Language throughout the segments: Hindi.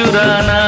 চুরানা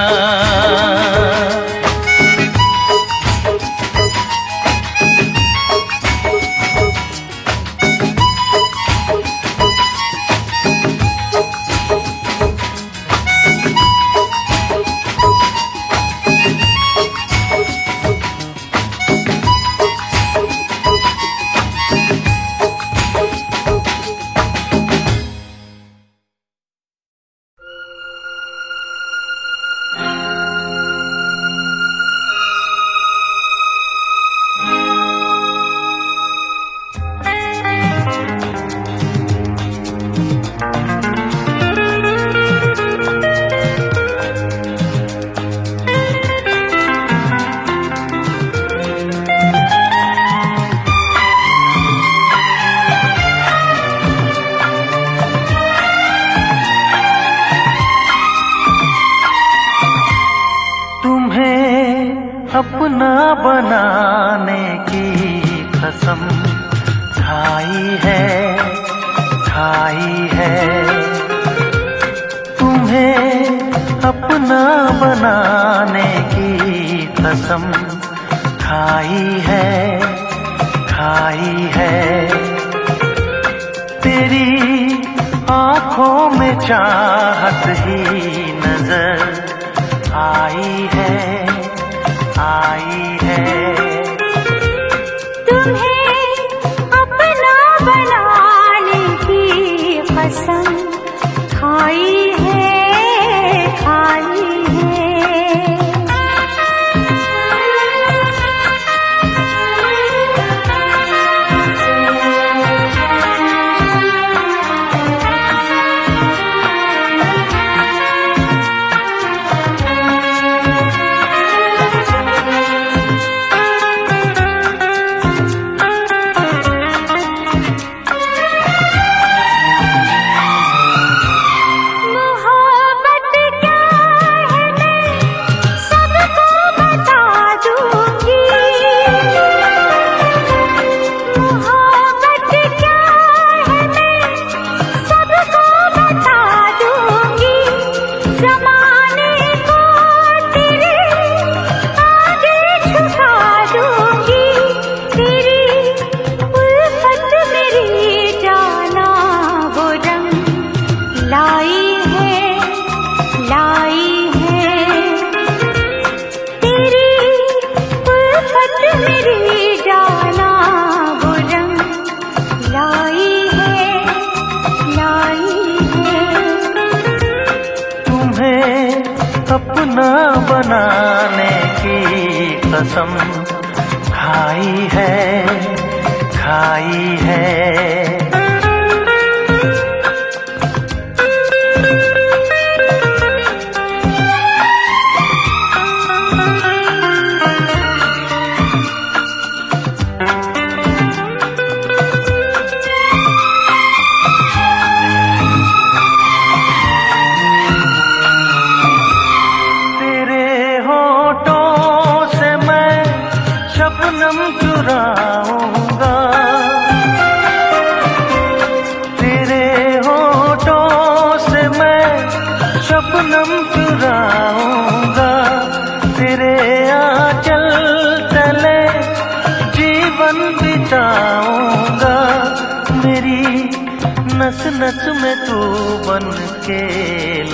के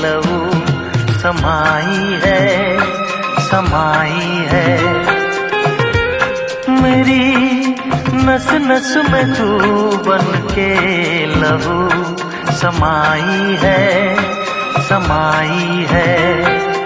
लहू समाई है समाई है। मेरी नस नस में तू बन के लहू समाई है समाई है।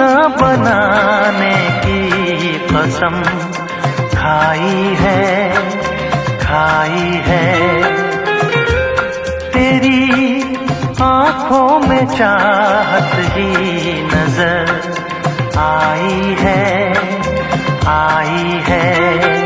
खाना बनाने की कसम खाई है खाई है। तेरी आँखों में चाहत ही नज़र आई है आई है।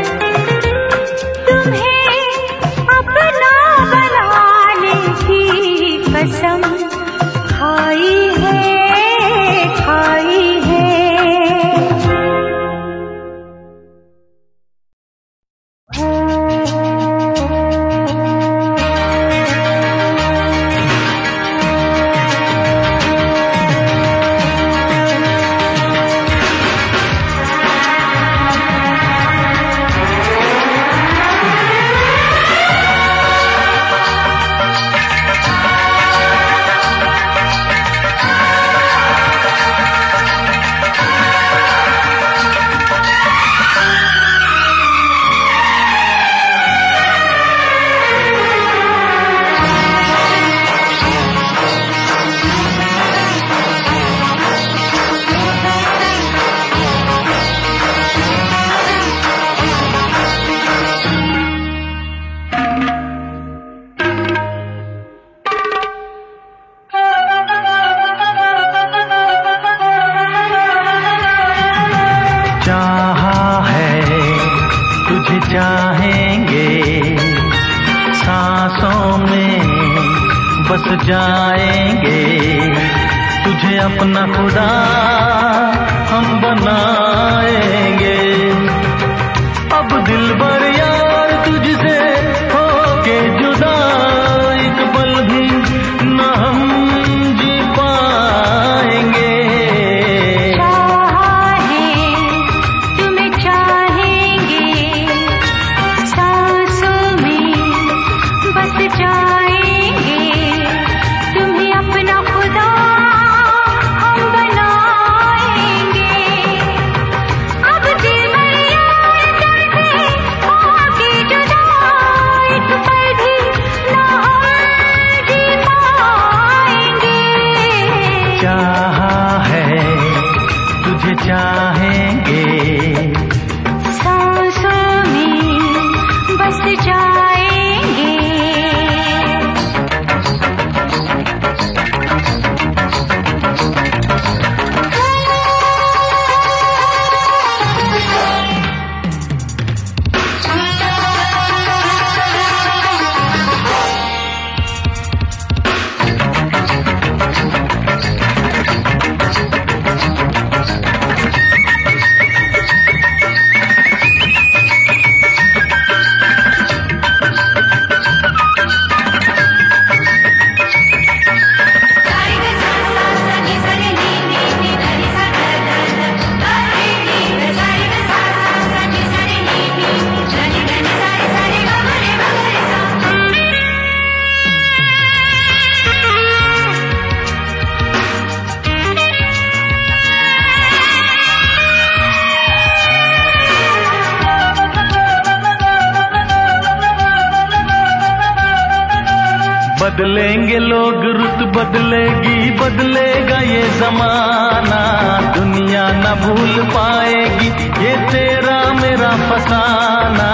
ज़िंदगी बदलेगा ये जमाना। दुनिया न भूल पाएगी ये तेरा मेरा फसाना।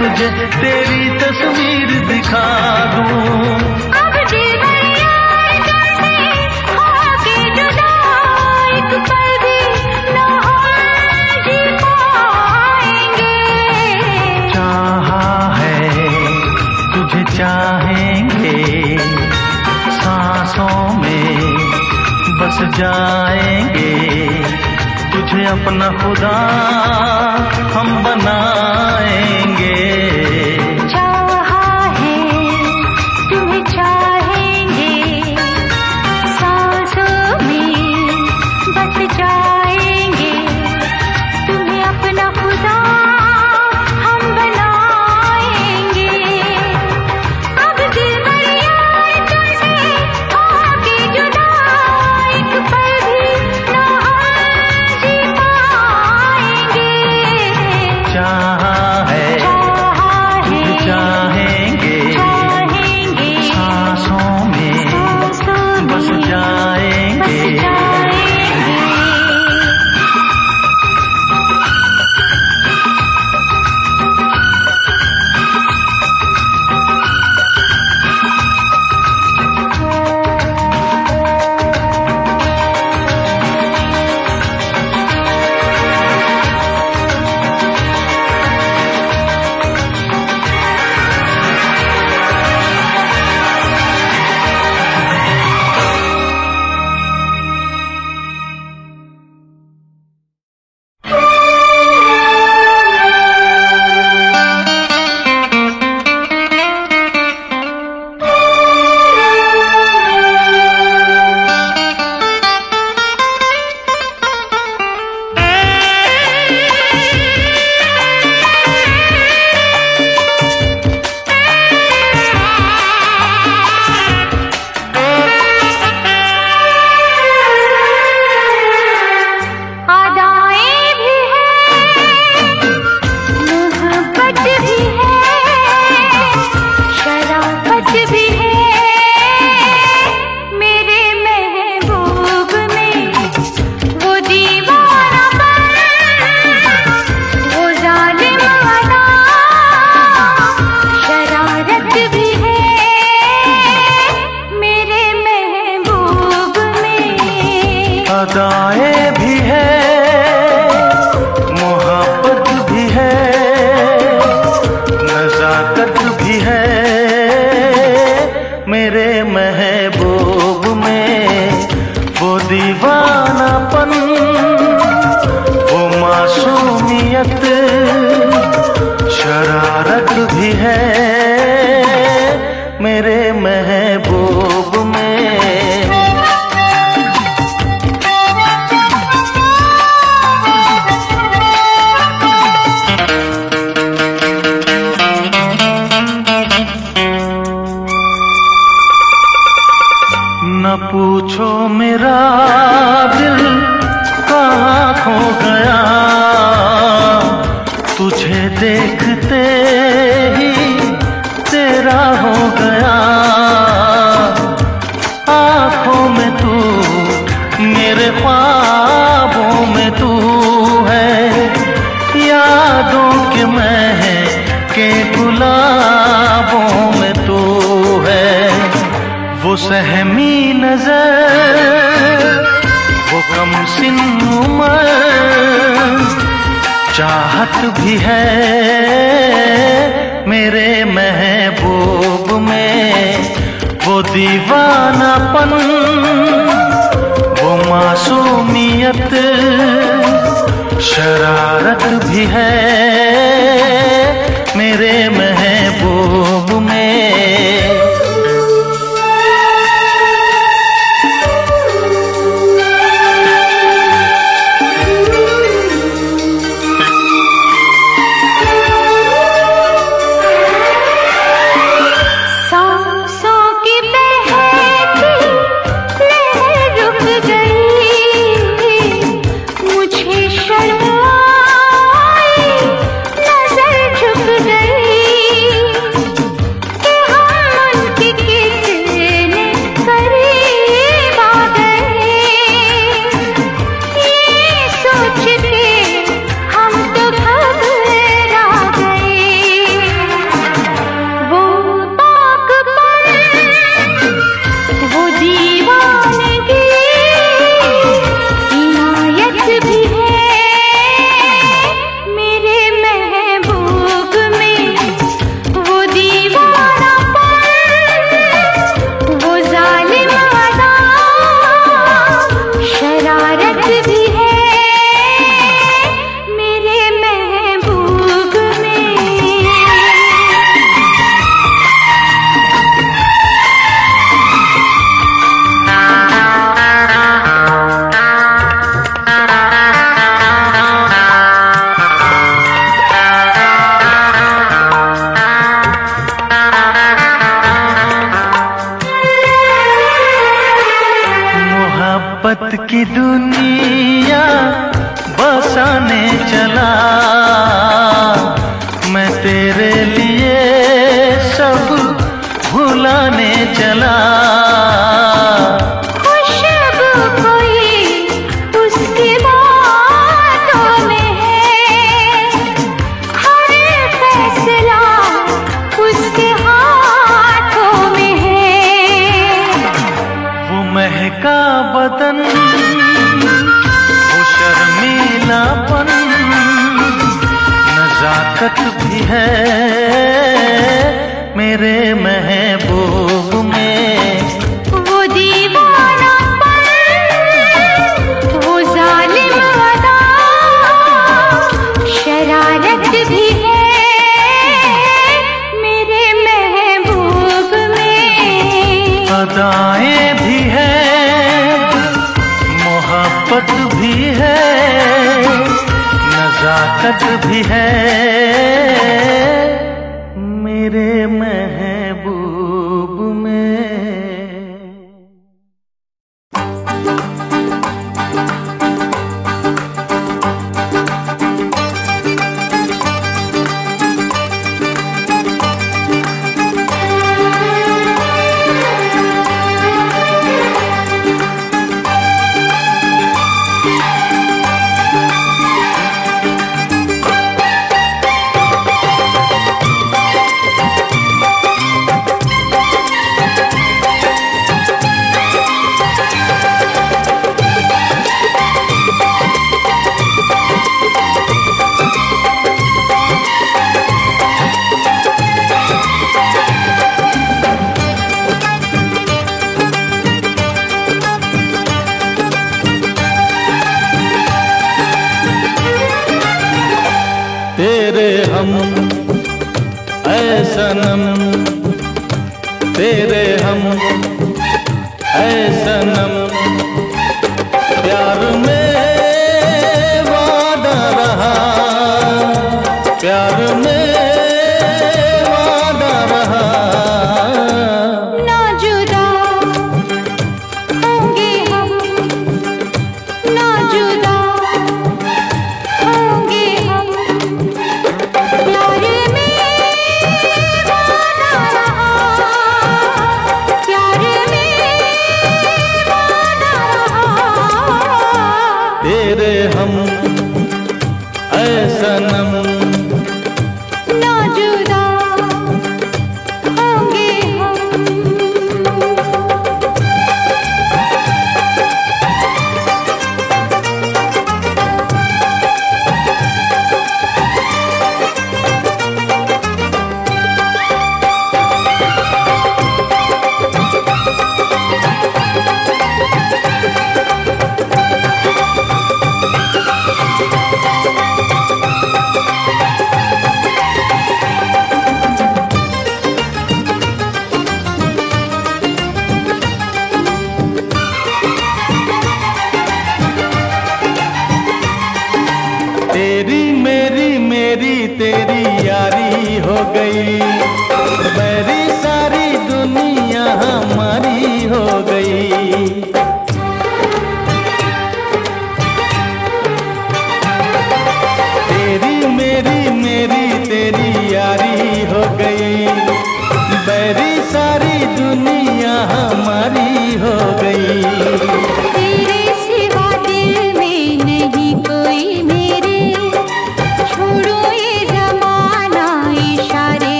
तुझे तेरी तस्वीर दिखा दूँ। अब चाहा है तुझे चाहेंगे। सांसों में बस जाएँगे। तुझे अपना खुदा हम बना शरारत भी है। भी है।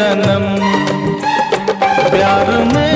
सनम प्यार में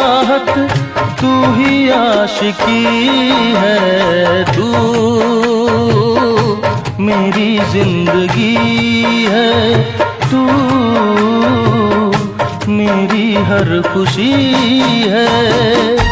चाहत तू ही आशिकी है तू मेरी ज़िंदगी है तू मेरी हर खुशी है।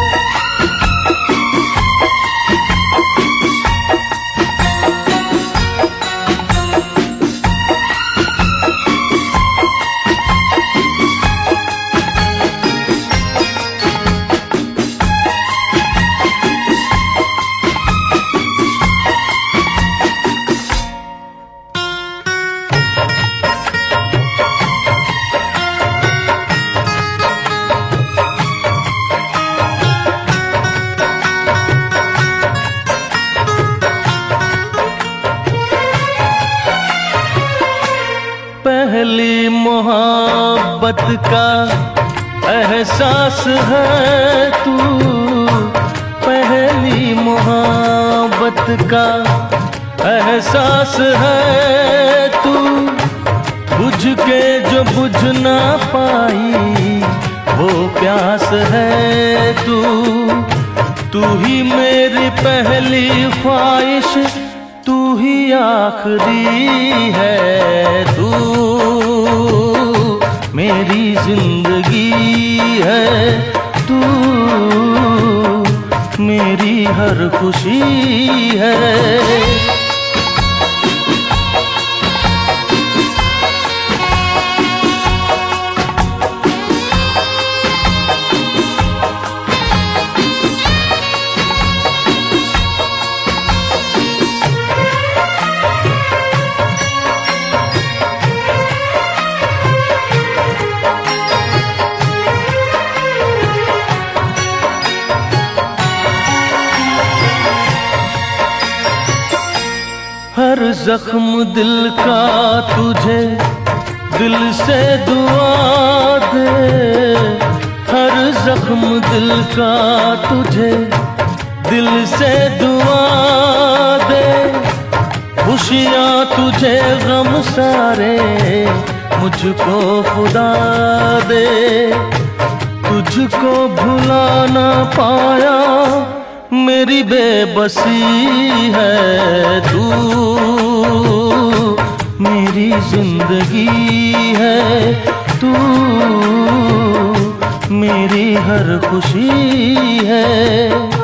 का एहसास है तू। पहली मोहब्बत का एहसास है तू। बुझ के जो बुझ ना पाई, वो प्यास है तू। तू ही मेरी पहली ख्वाहिश, तू ही आखिरी है तू। मेरी ज़िंदगी है तू मेरी हर खुशी है। जख्म दिल का तुझे, दिल से दुआ दे। हर जख्म दिल का तुझे, दिल से दुआ दे। खुशियाँ तुझे गम सारे, मुझको खुदा दे। तुझको भुला ना पाया, मेरी बेबसी है तू। मेरी ज़िंदगी है। तू मेरी हर खुशी है।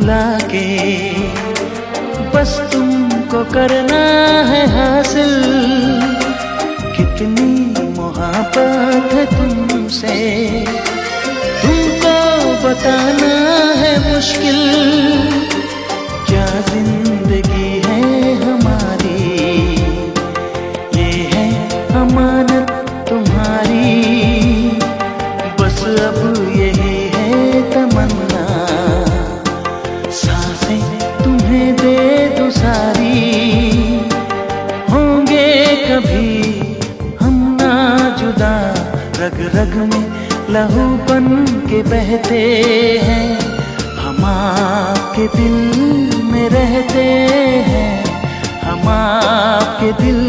भुला के। बस तुमको करना है हासिल। कितनी मोहब्बत है तुमसे। तुमको बताना है मुश्किल। लहू बन के बहते हैं हम आपके दिल में रहते हैं हम आपके दिल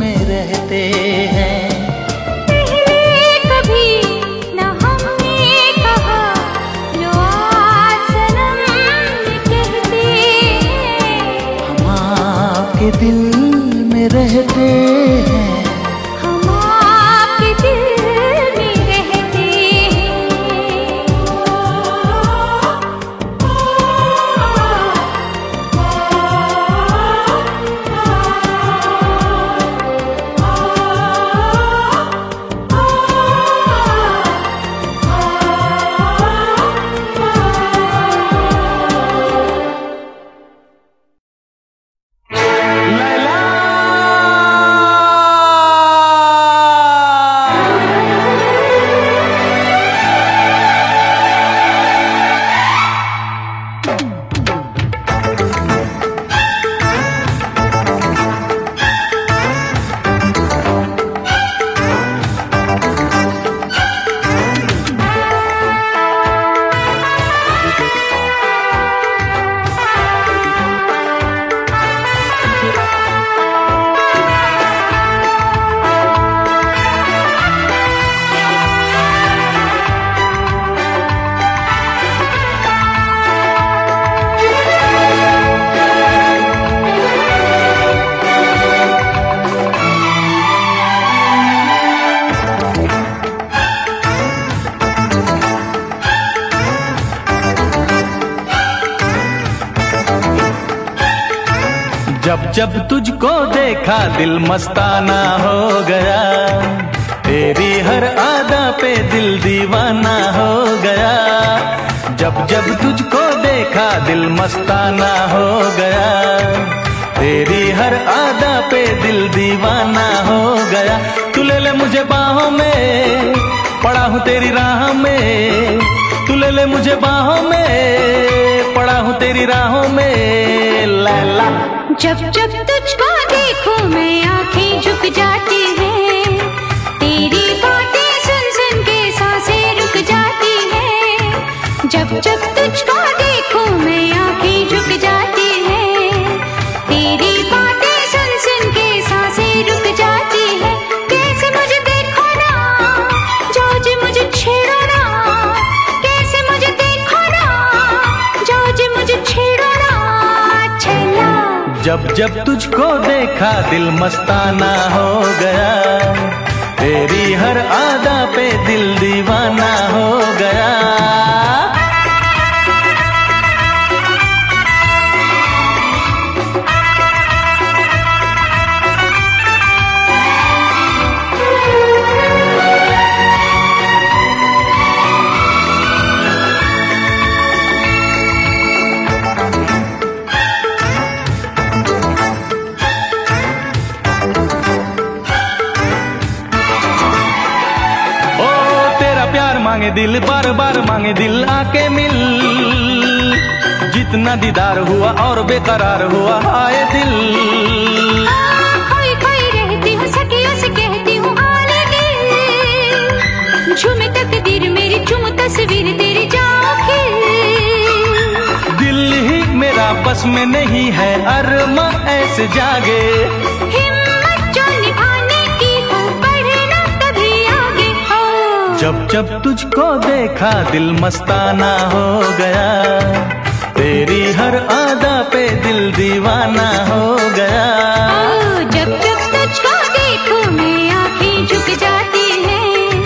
में रहते हैं। दिल में रहते जब तुझको देखा दिल मस्ताना हो गया, तेरी हर आदा पे दिल दीवाना हो गया। जब जब तुझको देखा दिल मस्ताना हो गया, तेरी हर आदा पे दिल दीवाना हो गया। तू ले ले मुझे बाहों में पड़ा हूँ तेरी राह में। तू ले ले मुझे बाहों में। पड़ा हूँ तेरी राहों में। लैला। जब जब तुझको देखूँ मैं, आँखें झुक जाती हैं। तेरी बातें सुन सुन के साँसें रुक जाती हैं। जब जब तुझको देखूँ मैं, आँखें झुक जाती जब जब तुझको देखा दिल मस्ताना हो गया, तेरी हर आदा पे दिल दीवाना हो मांगे दिल बार बार मांगे दिल आके मिल। जितना दीदार हुआ और बेकरार हुआ हाय दिल। खोई खोई रहती हूँ सखियों से कहती हूँ हाले दिल। झूमे तकदीर मेरी तस्वीर तेरी जाओ दिल ही मेरा बस में नहीं है अरमा ऐसे जागे। जब तुझको देखा दिल मस्ताना हो गया तेरी हर आदा पे दिल दीवाना हो गया। ओ, जब जब तुझको देखूँ मैं आँखें झुक जाती हैं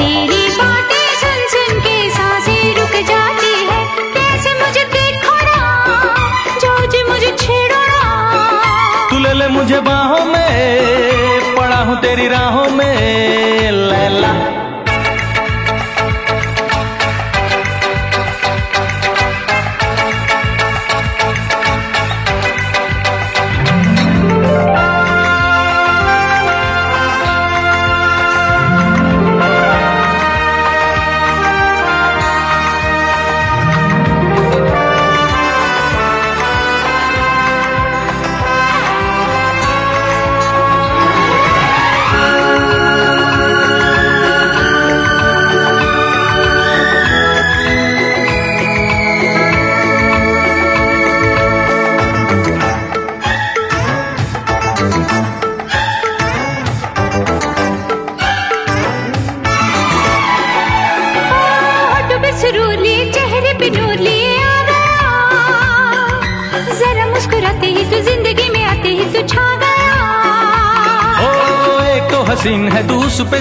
तेरी बातें सुन सुन के साँसें रुक जाती है कैसे मुझे देखो ना जी मुझे छेड़ो ना तू ले ले मुझे बाहों में पड़ा हूँ तेरी राहों में लैला।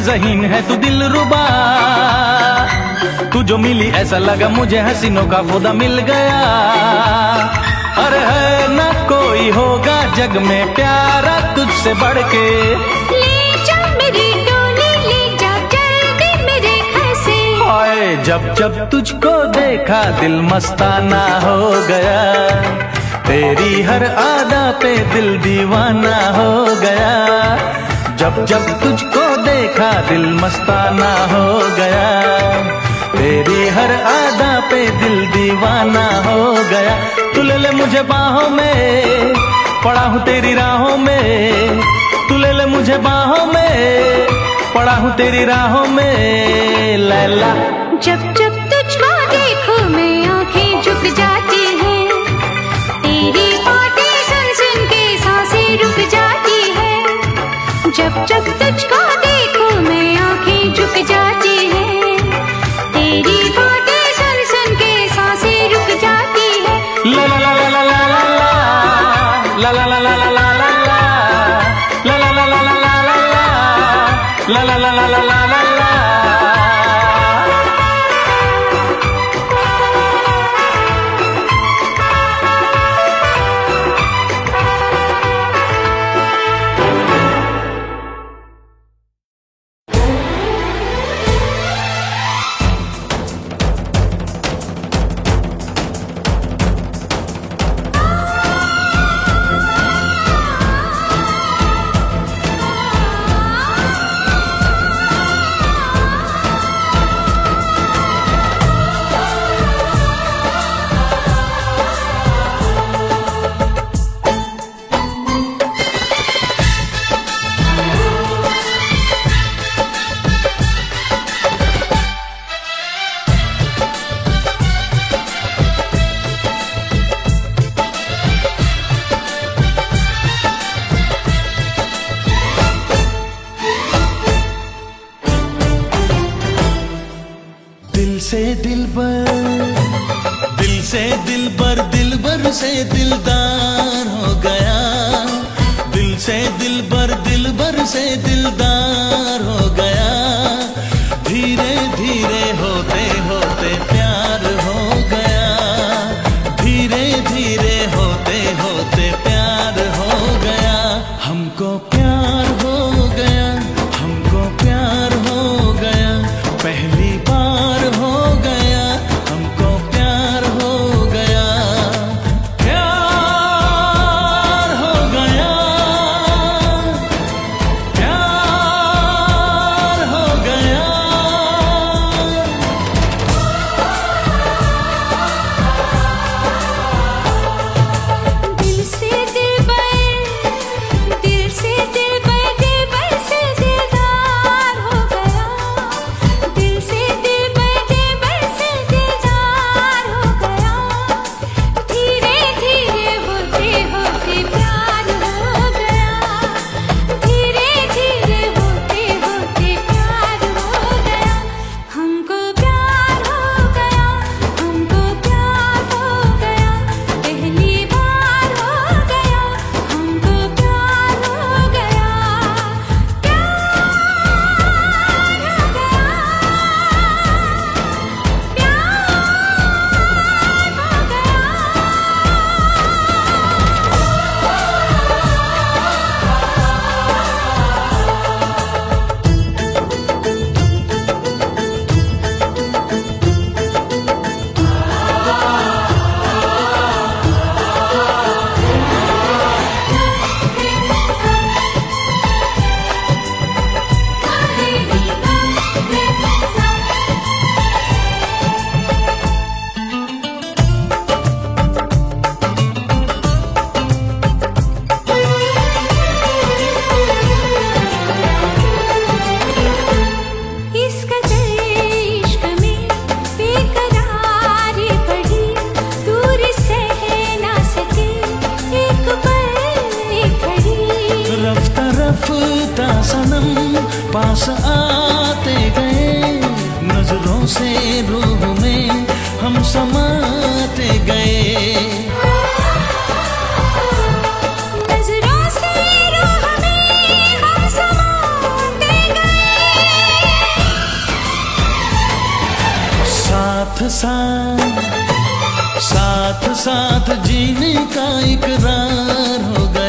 जहीन है तू दिल रुबा। तू जो मिली ऐसा लगा मुझे हसीनों का खुदा मिल गया। अरे है ना कोई होगा जग में प्यारा तुझसे बढ़ के ले जा मेरी डोली ले जा जल्दी मेरे घर से। हाय जब जब तुझको देखा दिल मस्ताना हो गया। तेरी हर आदा पे दिल दीवाना हो गया। जब जब तुझको देखा दिल मस्ताना हो गया। तेरी हर आदा पे दिल दीवाना हो गया। तू ले ले मुझे बाहों में, पड़ा हूँ तेरी राहों में। तू ले ले मुझे बाहों में, पड़ा हूँ तेरी राहों में। लैला। जब जब तुझको देखो मैं, आँखें झुक जाती हैं। तेरी बातें सुन सुन के साँसें रुक जाती हैं। जब जब तुझको झुक जाती है तेरी बातें सुन सुन के साँसें रुक जाती है ला ला ला ला ला ला ला ला ला ला ला साथ साथ जीने का इकरार हो गया।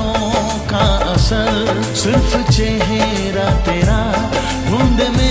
लम्हों का असर सिर्फ़ चेहरा तेरा ढूंढ में